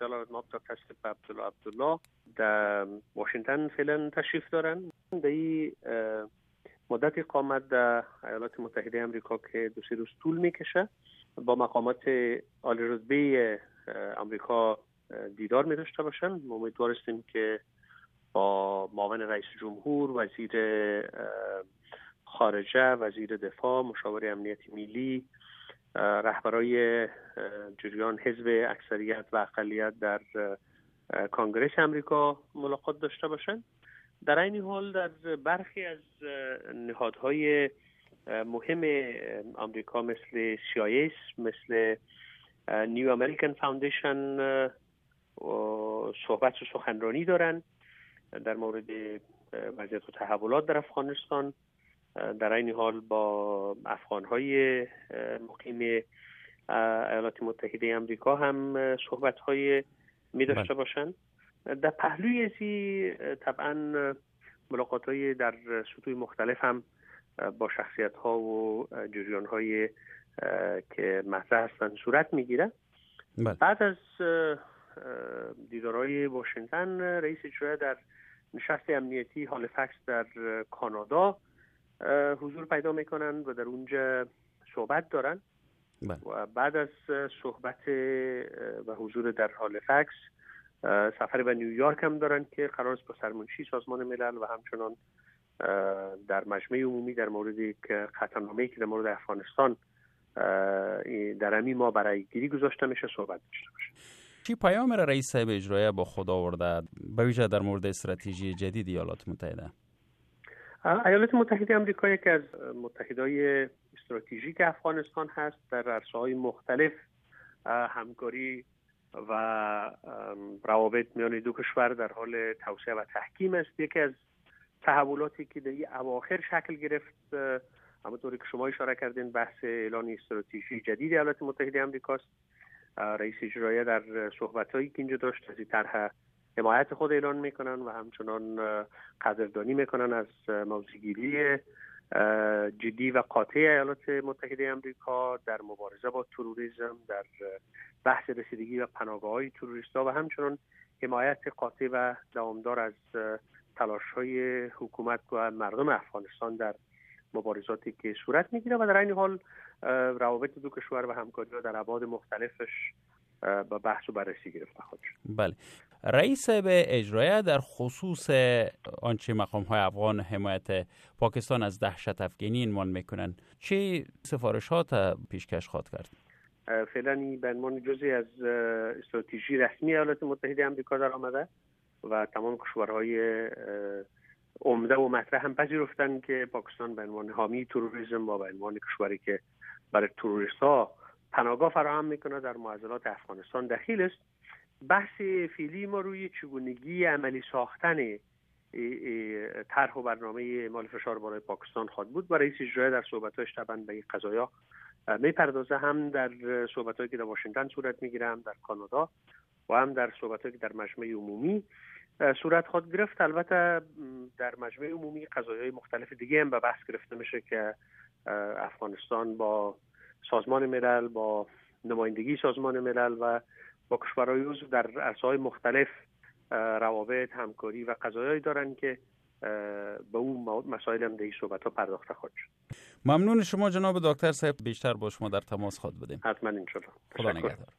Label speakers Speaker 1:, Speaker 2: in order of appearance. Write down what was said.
Speaker 1: جلال ماب دکتر عبدالله عبدالله در واشنگتن فعلا تشریف دارن. در مدت اقامت در ایالات متحده امریکا که دو سه روز طول می‌کشه با مقامات عالی رتبه امریکا دیدار می داشته باشن. امیدوار هستیم که با معاون رئیس جمهور وزیر خارجه وزیر دفاع مشاور امنیتی ملی رهبرای جریان حزب اکثریت و اقلیت در کانگرس امریکا ملاقات داشته باشند در این حال در برخی از نهادهای مهم آمریکا مثل CSIS مثل New American Foundation صحبت و سخنرانی دارن. در مورد وضعیت و تحولات در افغانستان. در این حال با افغانهای مقیم ایالات متحده امریکا هم صحبت های می داشته بله. باشند در پهلوی ازی طبعا ملاقات های در سطوح مختلف هم با شخصیت ها و جریان های که مطرح هستند صورت می‌گیره بله. بعد از دیدارهای واشنگتن رئیس اجرایی در نشست امنیتی فکس در کانادا حضور پیدا می‌کنن و در اونجا صحبت دارن. بله. و بعد از صحبت و حضور در فکس سفر به نیویورک هم دارن که قرار است با سرمنشی سازمان ملل و همچنان در مجمع عمومی در مورد خطرنامه‌ای که در مورد افغانستان در امی ما برای گیری گذاشته میشه صحبت داشته باشه
Speaker 2: چی پیام را رئیس صاحب اجرایه با خدا آورده؟ به ویژه در مورد استراتژی جدید ایالات متحده.
Speaker 1: ایالات متحده آمریکا یکی از متحدای استراتژیک افغانستان هست. در عرصه های مختلف همکاری و روابط میان دو کشور در حال توسعه و تحکیم است. یکی از تحولاتی که در اواخر شکل گرفت همونطوری که شما اشاره کردین بحث اعلان استراتژی جدید ایالات متحده آمریکاست. رئیس اجرایی در صحبتهایی که اینجا داشت از این طرح حمایت خود اعلان می‌کنن و همچنان قدردانی می‌کنن از موضوعگیری جدی و قاطع ایالات متحده امریکا در مبارزه با تروریسم در بحث رسیدگی و پناهگاه های تروریست و همچنان حمایت قاطع و دوامدار از تلاش های حکومت و مردم افغانستان در مبارزاتی که صورت می‌گیره و در این حال روابط دو کشور و همکاری در ابعاد مختلفش با بحث و بررسی گرفته خود
Speaker 2: بله. رئیس به اجرایه در خصوص آنچه مقام های افغان حمایت پاکستان از دهشت افغانی اینمان می‌کنن چه سفارشات پیشکش خواهد کرد؟
Speaker 1: فعلا به عنوان جزی از استراتژی رسمی ایالات متحده آمریکا در آمده و تمام کشورهای عمده و مطرح هم پذیرفتن که پاکستان به عنوان حامی تروریسم و به عنوان کشوری که برای تروریست ها پناهگاه فراهم می‌کنه در معضلات افغانستان دخیل است بحث فیلی ما روی چگونگی عملی ساختن طرح و برنامه مال فشار برای پاکستان خواد بود. و رئیس اجرایی در صحبتاش طبعا به این قضایا می‌پردازه. هم در صحبتهایی که در واشنگتن صورت می‌گیره هم در کانادا و هم در صحبتهایی که در مجمع عمومی صورت خود گرفت. البته در مجمع عمومی قضایای مختلف دیگه هم به بحث گرفته میشه که افغانستان با سازمان ملل با نمایندگی سازمان ملل و با کشورهای عضو در عرصه‌های مختلف روابط همکاری و قضایایی دارن که به اون مسائل هم دهی صحبت ها پرداخته خواهد شد.
Speaker 2: ممنون شما جناب دکتر صاحب. بیشتر با شما در تماس خواهد بدیم
Speaker 1: حتما انشالله
Speaker 2: خدا نگهدار.